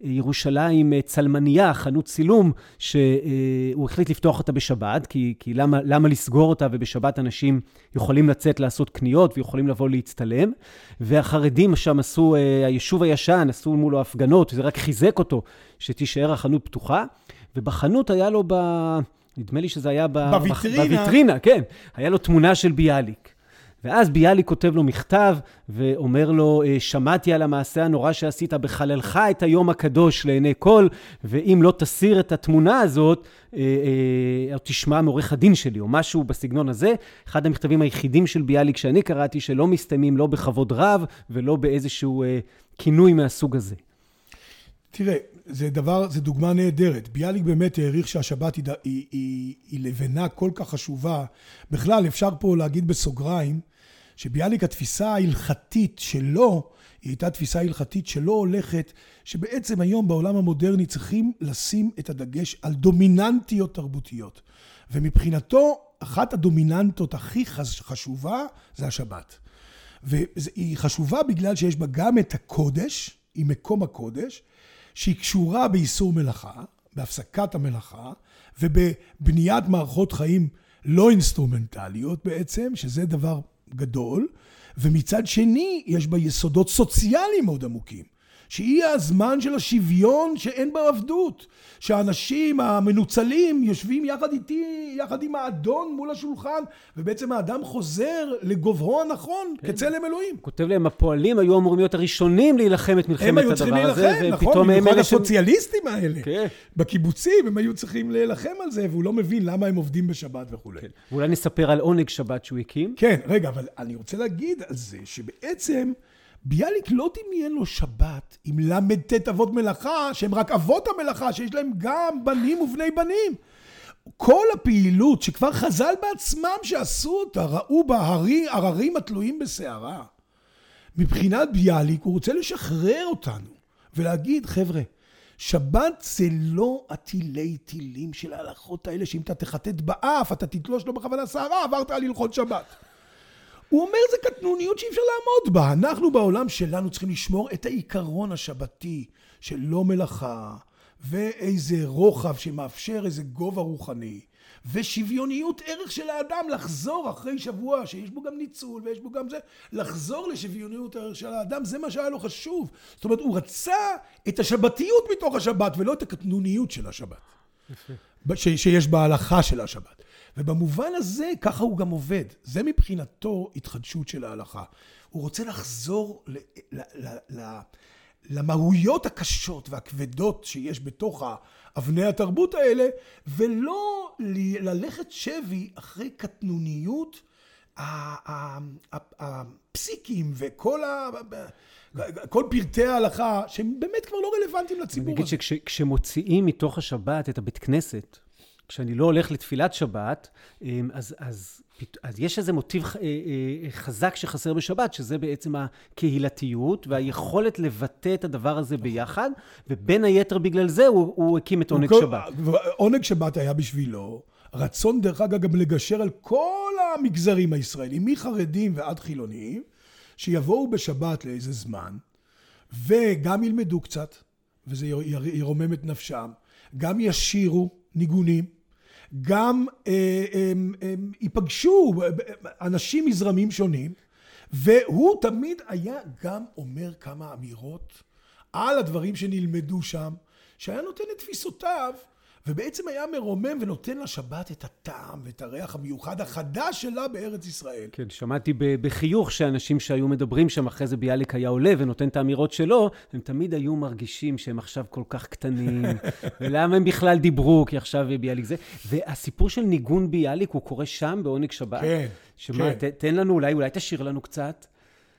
בירושלים צלמנייה, חנות צילום, שהוא החליט לפתוח אותה בשבת, כי, כי למה, למה לסגור אותה ובשבת אנשים יכולים לצאת לעשות קניות ויכולים לבוא להצטלם. והחרדים שם עשו, היישוב הישן, עשו מולו הפגנות, וזה רק חיזק אותו שתישאר החנות פתוחה. ובחנות היה לו ב... נדמה לי שזה היה בוויטרינה. בוויטרינה, כן. היה לו תמונה של ביאליק. ואז ביאליק כותב לו מכתב ואומר לו, אה, שמעתי על המעשה הנורא שעשית בחללך את היום הקדוש לעיני כל, ואם לא תסיר את התמונה הזאת, אה, אה, תשמע מעורך הדין שלי, או משהו בסגנון הזה. אחד המכתבים היחידים של ביאליק שאני קראתי, שלא מסתיימים לא בכבוד רב ולא באיזשהו כינוי מהסוג הזה. תראה, זה דבר, זה דוגמה נהדרת. ביאליק באמת העריך שהשבת היא, היא, היא, היא לבנה כל כך חשובה. בכלל, אפשר פה להגיד בסוגריים, שביאליק התפיסה ההלכתית שלו, היא הייתה תפיסה הלכתית שלא הולכת, שבעצם היום בעולם המודרני צריכים לשים את הדגש על דומיננטיות תרבותיות. ומבחינתו, אחת הדומיננטות הכי חשובה זה השבת. והיא חשובה בגלל שיש בה גם את הקודש, היא מקום הקודש, שהיא קשורה באיסור מלאכה, בהפסקת המלאכה, ובבניית מערכות חיים לא אינסטרומנטליות בעצם, שזה דבר גדול, ומצד שני יש בה יסודות סוציאליים מאוד עמוקים. שהיא הזמן של השוויון שאין בה עבדות. שהאנשים המנוצלים יושבים יחד איתי, יחד עם האדון מול השולחן, ובעצם האדם חוזר לגובהו הנכון, כן. כצלם אלוהים. כותב להם, הפועלים היו אמורים להיות הראשונים להילחם את מלחמת הדבר הזה, הם היו צריכים להילחם, נכון, במיוחד הסוציאליסטים האלה. כן. בקיבוצים הם היו צריכים להילחם על זה, והוא לא מבין למה הם עובדים בשבת וכולי. כן. ואולי נספר על עונג שבת שהוא הקים. כן, רגע, אבל אני רוצה להגיד על זה, שבעצם... ביאליק לא דמיין לו שבת עם ל"ט אבות מלאכה, שהם רק אבות המלאכה, שיש להם גם בנים ובני בנים. כל הפעילות שכבר חז"ל בעצמם שעשו אותה, ראו בה הררים התלויים בסערה. מבחינת ביאליק הוא רוצה לשחרר אותנו ולהגיד, חבר'ה, שבת זה לא התילי תילים של ההלכות האלה, שאם אתה תחטט באף, אתה תתלוש לו בכוונה שערה, עברת על הלכות שבת. הוא אומר זה קטנוניות שאי אפשר לעמוד בה. אנחנו בעולם שלנו צריכים לשמור את העיקרון השבתי של לא מלאכה ואיזה רוחב שמאפשר איזה גובה רוחני ושוויוניות ערך של האדם לחזור אחרי שבוע שיש בו גם ניצול ויש בו גם זה, לחזור לשוויוניות ערך של האדם, זה מה שהיה לו חשוב. זאת אומרת, הוא רצה את השבתיות מתוך השבת ולא את הקטנוניות של השבת. שיש בהלכה של השבת. ובמובן הזה, ככה הוא גם עובד. זה מבחינתו התחדשות של ההלכה. הוא רוצה לחזור ל, ל, ל, ל, למהויות הקשות והכבדות שיש בתוך אבני התרבות האלה, ולא ללכת שבי אחרי קטנוניות הפסיקים וכל ה... כל פרטי ההלכה, שהם באמת כבר לא רלוונטיים לציבור. אני אגיד שכשמוציאים מתוך השבת את הבית כנסת, כשאני לא הולך לתפילת שבת, אמ, אז, אז, אז יש איזה מוטיב אה, אה, חזק שחסר בשבת, שזה בעצם הקהילתיות והיכולת לבטא את הדבר הזה ביחד, ובין היתר בגלל זה הוא, הוא הקים את עונג שבת. עונג שבת היה בשבילו רצון, דרך אגב, גם לגשר על כל המגזרים הישראלים, מחרדים ועד חילוניים, שיבואו בשבת לאיזה זמן, וגם ילמדו קצת, וזה ירומם את נפשם, גם ישירו ניגונים, גם אה, ייפגשו אנשים מזרמים שונים, והוא תמיד היה גם אומר כמה אמירות על הדברים שנלמדו שם, שהיה נותן את תפיסותיו, ובעצם היה מרומם ונותן לשבת את הטעם ואת הריח המיוחד החדש שלה בארץ ישראל. כן, שמעתי בחיוך שאנשים שהיו מדברים שם, אחרי זה ביאליק היה עולה ונותן את האמירות שלו, הם תמיד היו מרגישים שהם עכשיו כל כך קטנים, ולמה הם בכלל דיברו, כי עכשיו ביאליק זה. והסיפור של ניגון ביאליק, הוא קורה שם, בעונג שבת. כן, שמה, כן. תן לנו, אולי, אולי תשאיר לנו קצת.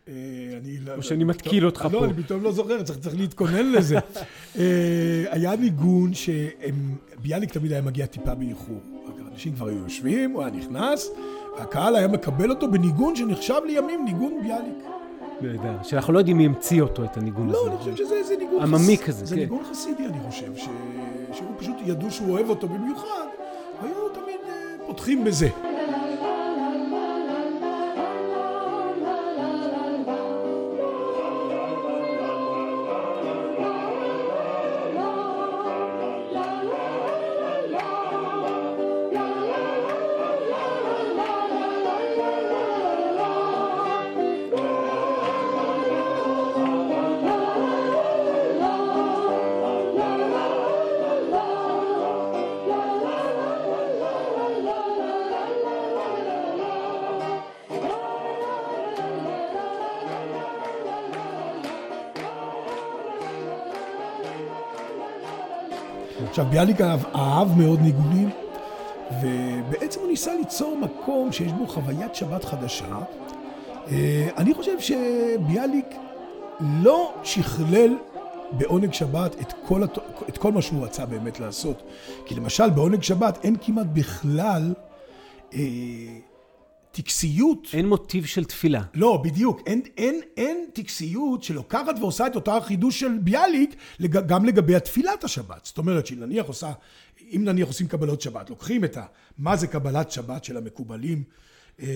אה, אני לא... או שאני מתקיל אותך לא, פה. אני פתאום לא זוכר, צריך, להתכונן לזה. אה, היה ניגון שביאליק תמיד היה מגיע טיפה באיחור. אנשים כבר היו יושבים, הוא היה נכנס, והקהל היה מקבל אותו בניגון שנחשב לימים ניגון ביאליק. נהדר. שאנחנו לא יודעים מי המציא אותו, את הניגון הזה. לא, אני חושב שזה זה ניגון עממי חס- כזה, זה כן. ניגון חסידי, אני חושב. שהוא פשוט ידעו שהוא אוהב אותו במיוחד, והיו תמיד אה, פותחים בזה. עכשיו, ביאליק אהב, אהב מאוד ניגונים, ובעצם הוא ניסה ליצור מקום שיש בו חוויית שבת חדשה. אה, אני חושב שביאליק לא שכלל בעונג שבת את כל, הת... את כל מה שהוא רצה באמת לעשות. כי למשל, בעונג שבת אין כמעט בכלל אה, טקסיות. אין מוטיב של תפילה. לא, בדיוק. אין, אין, אין טקסיות שלוקחת ועושה את אותה החידוש של ביאליק לג, גם לגבי התפילת השבת. זאת אומרת שאם נניח עושה, אם נניח עושים קבלות שבת, לוקחים את ה... מה זה קבלת שבת של המקובלים אה,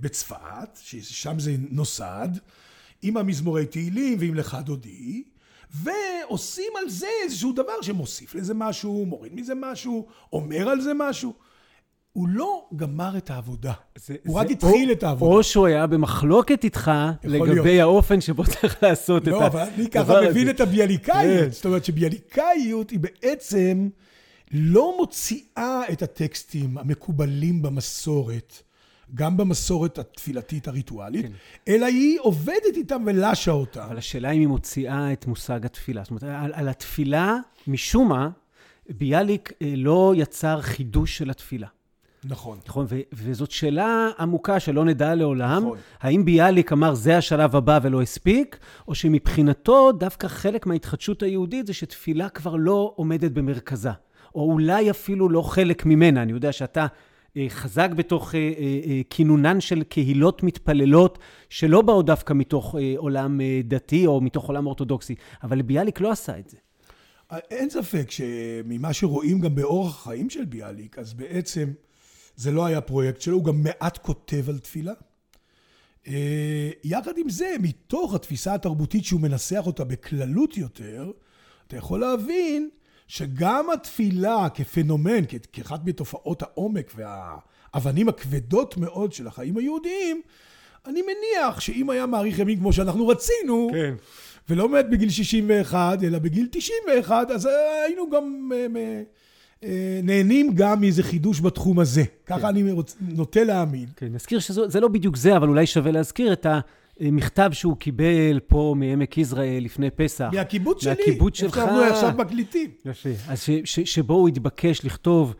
בצפת, ששם זה נוסד, עם המזמורי תהילים ועם לך דודי, ועושים על זה איזשהו דבר שמוסיף לזה משהו, מוריד מזה משהו, אומר על זה משהו. הוא לא גמר את העבודה, זה- הוא זה רק התחיל או- את העבודה. או שהוא היה במחלוקת איתך לגבי להיות. האופן שבו צריך לעשות את לא, אבל אני הדבר ככה הזה. מבין את הביאליקאיות. כן. זאת אומרת שביאליקאיות היא בעצם לא מוציאה את הטקסטים המקובלים במסורת, גם במסורת התפילתית הריטואלית, אלא היא עובדת איתם ולשה אותם. כן. אבל השאלה אם היא מוציאה את מושג התפילה. זאת אומרת, על, על התפילה, משום מה, ביאליק אה, לא יצר חידוש של התפילה. נכון. נכון? ו- וזאת שאלה עמוקה שלא נדע לעולם. נכון. האם ביאליק אמר, זה השלב הבא ולא הספיק, או שמבחינתו דווקא חלק מההתחדשות היהודית זה שתפילה כבר לא עומדת במרכזה, או אולי אפילו לא חלק ממנה. אני יודע שאתה אה, חזק בתוך אה, אה, כינונן של קהילות מתפללות, שלא באו דווקא מתוך עולם דתי או מתוך עולם אורתודוקסי, אבל ביאליק לא עשה את זה. אין ספק שממה שרואים גם באורח החיים של ביאליק, אז בעצם זה לא היה פרויקט שלו, הוא גם מעט כותב על תפילה. אה, יחד עם זה, מתוך התפיסה התרבותית שהוא מנסח אותה בכללות יותר, אתה יכול להבין שגם התפילה כפנומן, כאחת מתופעות העומק והאבנים הכבדות מאוד של החיים היהודיים, אני מניח שאם היה מאריך ימים כמו שאנחנו רצינו, כן. ולא מת בגיל 61, אלא בגיל 91, אז היינו גם אה, אה, אה, נהנים גם מאיזה חידוש בתחום הזה. ככה אני רוצ- נוטה להאמין. כן, נזכיר שזה לא בדיוק זה, אבל אולי שווה להזכיר את המכתב שהוא קיבל פה מעמק יזרעאל לפני פסח. מהקיבוץ שלי. מהקיבוץ שלך. עכשיו מקליטים. יפה. אז ש, ש, שבו הוא התבקש לכתוב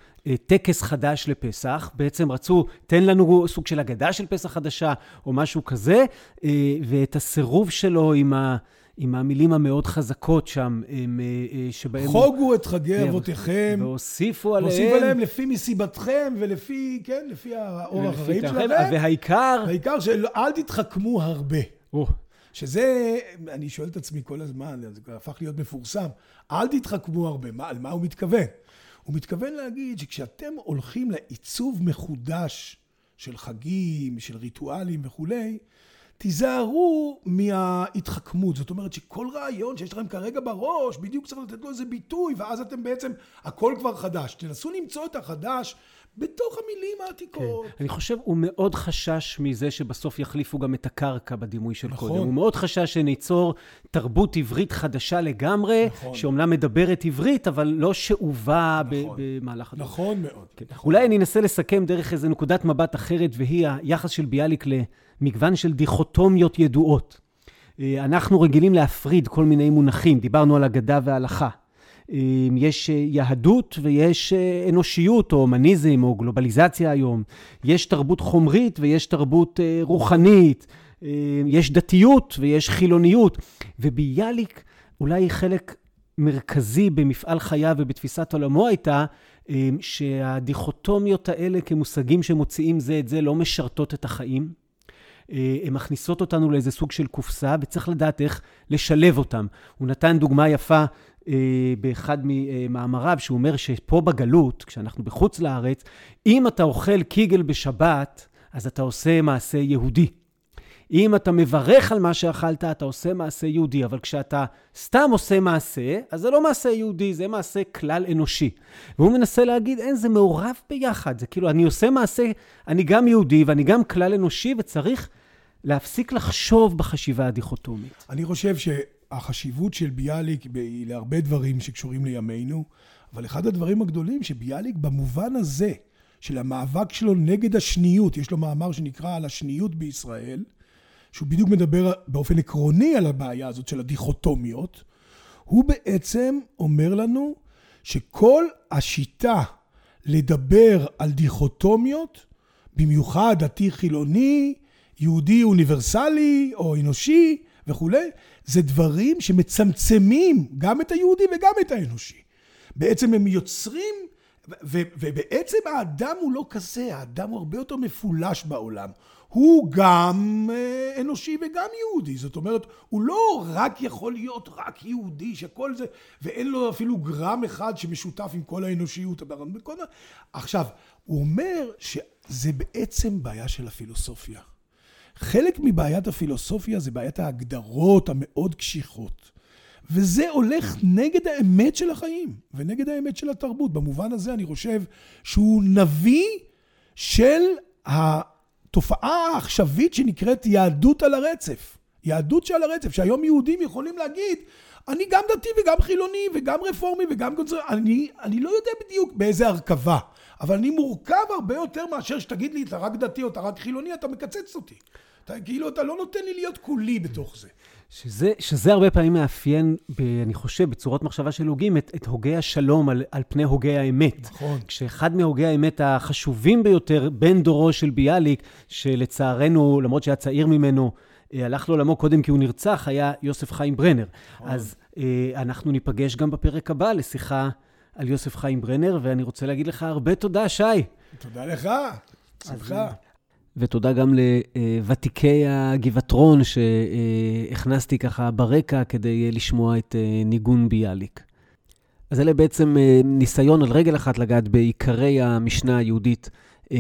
טקס חדש לפסח, בעצם רצו, תן לנו סוג של אגדה של פסח חדשה, או משהו כזה, אה, ואת הסירוב שלו עם, ה, עם המילים המאוד חזקות שם, אה, אה, שבהם... חוגו את חגי כן, אבותיכם, והוסיפו עליהם... והוסיף עליהם לפי מסיבתכם ולפי, כן, לפי האורח החיים שלכם. והעיקר... העיקר שאל תתחכמו הרבה. או, שזה, אני שואל את עצמי כל הזמן, זה הפך להיות מפורסם, אל תתחכמו הרבה, מה, על מה הוא מתכוון? הוא מתכוון להגיד שכשאתם הולכים לעיצוב מחודש של חגים, של ריטואלים וכולי, תיזהרו מההתחכמות. זאת אומרת שכל רעיון שיש לכם כרגע בראש, בדיוק צריך לתת לו איזה ביטוי, ואז אתם בעצם, הכל כבר חדש. תנסו למצוא את החדש בתוך המילים העתיקות. כן. אני חושב, הוא מאוד חשש מזה שבסוף יחליפו גם את הקרקע בדימוי של נכון. קודם. הוא מאוד חשש שניצור תרבות עברית חדשה לגמרי, נכון. שאומנם מדברת עברית, אבל לא שאובה נכון. במהלך הדור. נכון מאוד. כן. אולי אני אנסה לסכם דרך איזו נקודת מבט אחרת, והיא היחס של ביאליק למגוון של דיכוטומיות ידועות. אה, אנחנו רגילים להפריד כל מיני מונחים, דיברנו על אגדה והלכה. יש אה, יהדות ויש אה, אנושיות, או הומניזם, או גלובליזציה היום. יש תרבות חומרית ויש תרבות אה, רוחנית. יש דתיות ויש חילוניות. וביאליק אולי חלק מרכזי במפעל חייו ובתפיסת עולמו הייתה שהדיכוטומיות האלה כמושגים שמוציאים זה את זה לא משרתות את החיים. הן מכניסות אותנו לאיזה סוג של קופסה, וצריך לדעת איך לשלב אותם. הוא נתן דוגמה יפה באחד ממאמריו, שהוא אומר שפה בגלות, כשאנחנו בחוץ לארץ, אם אתה אוכל קיגל בשבת, אז אתה עושה מעשה יהודי. אם אתה מברך על מה שאכלת, אתה עושה מעשה יהודי, אבל כשאתה סתם עושה מעשה, אז זה לא מעשה יהודי, זה מעשה כלל אנושי. והוא מנסה להגיד, אין, זה מעורב ביחד. זה כאילו, אני עושה מעשה, אני גם יהודי ואני גם כלל אנושי, וצריך להפסיק לחשוב בחשיבה הדיכוטומית. אני חושב שהחשיבות של ביאליק היא להרבה דברים שקשורים לימינו, אבל אחד הדברים הגדולים שביאליק במובן הזה, של המאבק שלו נגד השניות, יש לו מאמר שנקרא על השניות בישראל, שהוא בדיוק מדבר באופן עקרוני על הבעיה הזאת של הדיכוטומיות, הוא בעצם אומר לנו שכל השיטה לדבר על דיכוטומיות, במיוחד דתי חילוני, יהודי אוניברסלי או אנושי וכולי, זה דברים שמצמצמים גם את היהודי וגם את האנושי. בעצם הם יוצרים, ובעצם האדם הוא לא כזה, האדם הוא הרבה יותר מפולש בעולם. הוא גם אה, אנושי וגם יהודי, זאת אומרת, הוא לא רק יכול להיות רק יהודי, שכל זה, ואין לו אפילו גרם אחד שמשותף עם כל האנושיות. עכשיו, הוא אומר שזה בעצם בעיה של הפילוסופיה. חלק מבעיית הפילוסופיה זה בעיית ההגדרות המאוד קשיחות. וזה הולך נגד האמת של החיים ונגד האמת של התרבות. במובן הזה אני חושב שהוא נביא של התופעה העכשווית שנקראת יהדות על הרצף. יהדות שעל הרצף, שהיום יהודים יכולים להגיד, אני גם דתי וגם חילוני וגם רפורמי וגם קונצר... אני, אני לא יודע בדיוק באיזה הרכבה, אבל אני מורכב הרבה יותר מאשר שתגיד לי, אתה רק דתי או אתה רק חילוני, אתה מקצץ אותי. אתה, כאילו, אתה לא נותן לי להיות כולי בתוך זה. שזה, שזה הרבה פעמים מאפיין, ב, אני חושב, בצורות מחשבה של הוגים, את, את הוגי השלום על, על פני הוגי האמת. נכון. כשאחד מהוגי האמת החשובים ביותר, בן דורו של ביאליק, שלצערנו, למרות שהיה צעיר ממנו, אה, הלך לעולמו קודם כי הוא נרצח, היה יוסף חיים ברנר. נכון. אז אה, אנחנו ניפגש גם בפרק הבא לשיחה על יוסף חיים ברנר, ואני רוצה להגיד לך הרבה תודה, שי. תודה לך, שמחה. ותודה גם לוותיקי הגבעטרון שהכנסתי ככה ברקע כדי לשמוע את ניגון ביאליק. אז אלה בעצם ניסיון על רגל אחת לגעת בעיקרי המשנה היהודית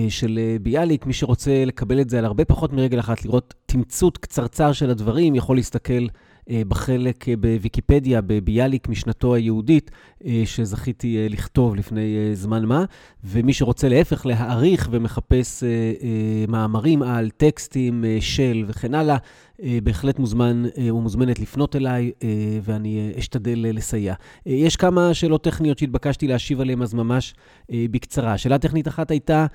של ביאליק. מי שרוצה לקבל את זה על הרבה פחות מרגל אחת, לראות תמצות קצרצר של הדברים, יכול להסתכל בחלק בוויקיפדיה, בביאליק, משנתו היהודית, שזכיתי לכתוב לפני זמן מה. ומי שרוצה להפך להעריך ומחפש מאמרים על טקסטים של וכן הלאה, בהחלט מוזמן ומוזמנת לפנות אליי, ואני אשתדל לסייע. יש כמה שאלות טכניות שהתבקשתי להשיב עליהן, אז ממש בקצרה. שאלה טכנית אחת הייתה,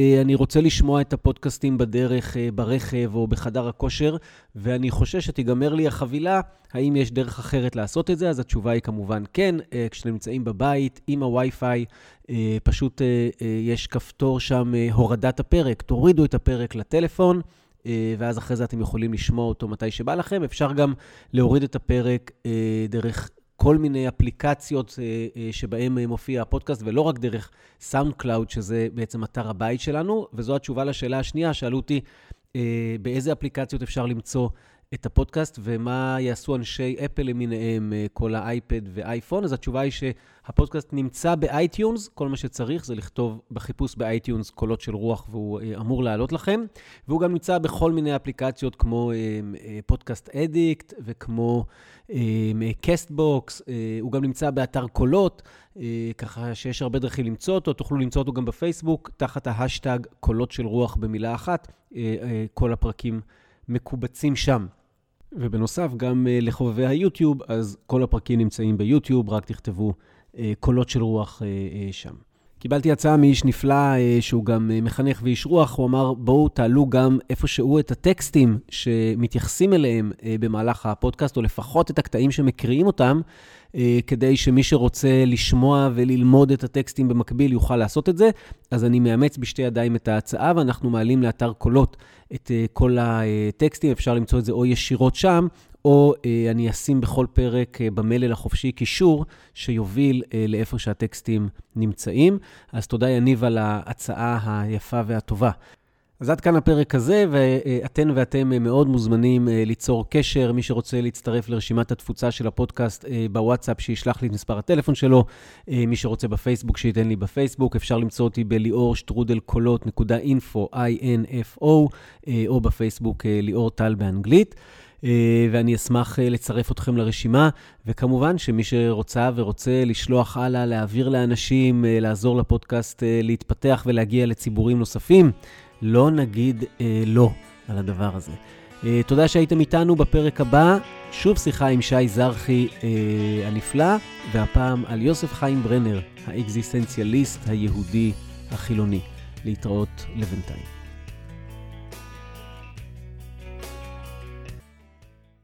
אני רוצה לשמוע את הפודקאסטים בדרך, ברכב או בחדר הכושר, ואני חושש שתיגמר לי החבילה, האם יש דרך אחרת לעשות את זה? אז התשובה היא כמובן כן. כשאתם נמצאים בבית עם הווי-פיי, פשוט יש כפתור שם, הורדת הפרק. תורידו את הפרק לטלפון, ואז אחרי זה אתם יכולים לשמוע אותו מתי שבא לכם. אפשר גם להוריד את הפרק דרך... כל מיני אפליקציות שבהן מופיע הפודקאסט, ולא רק דרך SoundCloud, שזה בעצם אתר הבית שלנו, וזו התשובה לשאלה השנייה, שאלו אותי באיזה אפליקציות אפשר למצוא את הפודקאסט ומה יעשו אנשי אפל למיניהם, אה, כל האייפד ואייפון, אז התשובה היא שהפודקאסט נמצא ב iTunes, כל מה שצריך זה לכתוב בחיפוש ב iTunes קולות של רוח והוא אה, אמור לעלות לכם, והוא גם נמצא בכל מיני אפליקציות כמו אה, Podcast Addict וכמו Castbox, הוא גם נמצא באתר קולות, ככה שיש הרבה דרכים למצוא אותו, תוכלו למצוא אותו גם בפייסבוק, תחת ההשטג קולות של רוח במילה אחת, כל הפרקים. מקובצים שם. ובנוסף, גם uh, לחובבי היוטיוב, אז כל הפרקים נמצאים ביוטיוב, רק תכתבו uh, קולות של רוח uh, שם. קיבלתי הצעה מאיש נפלא, uh, שהוא גם uh, מחנך ואיש רוח, הוא אמר, בואו תעלו גם איפשהו את הטקסטים שמתייחסים אליהם uh, במהלך הפודקאסט, או לפחות את הקטעים שמקריאים אותם, אה, כדי שמי שרוצה לשמוע וללמוד את הטקסטים במקביל יוכל לעשות את זה. אז אני מאמץ בשתי ידיים את ההצעה, ואנחנו מעלים לאתר קולות את אה, כל הטקסטים. אפשר למצוא את זה או ישירות שם, או אה, אני אשים בכל פרק במלל החופשי קישור שיוביל לאיפה שהטקסטים נמצאים. אז תודה, יניב, על ההצעה היפה והטובה. אז עד כאן הפרק הזה, ואתן ואתם מאוד מוזמנים אה, ליצור קשר. מי שרוצה להצטרף לרשימת התפוצה של הפודקאסט אה, בוואטסאפ, שישלח לי את מספר הטלפון שלו. אה, מי שרוצה בפייסבוק, שייתן לי בפייסבוק. אפשר למצוא אותי בליאור שטרודל קולות נקודה אינפו, I-N-F-O, או בפייסבוק ליאור טל באנגלית. ואני אשמח לצרף אתכם לרשימה, וכמובן שמי שרוצה ורוצה לשלוח הלאה, להעביר לאנשים, לעזור לפודקאסט להתפתח ולהגיע לציבורים נוספים, לא נגיד אה, לא על הדבר הזה. אה, תודה שהייתם איתנו בפרק הבא. שוב שיחה עם שי זרחי אה, הנפלא, והפעם על יוסף חיים ברנר, האקזיסטנציאליסט היהודי החילוני. להתראות לבינתיים.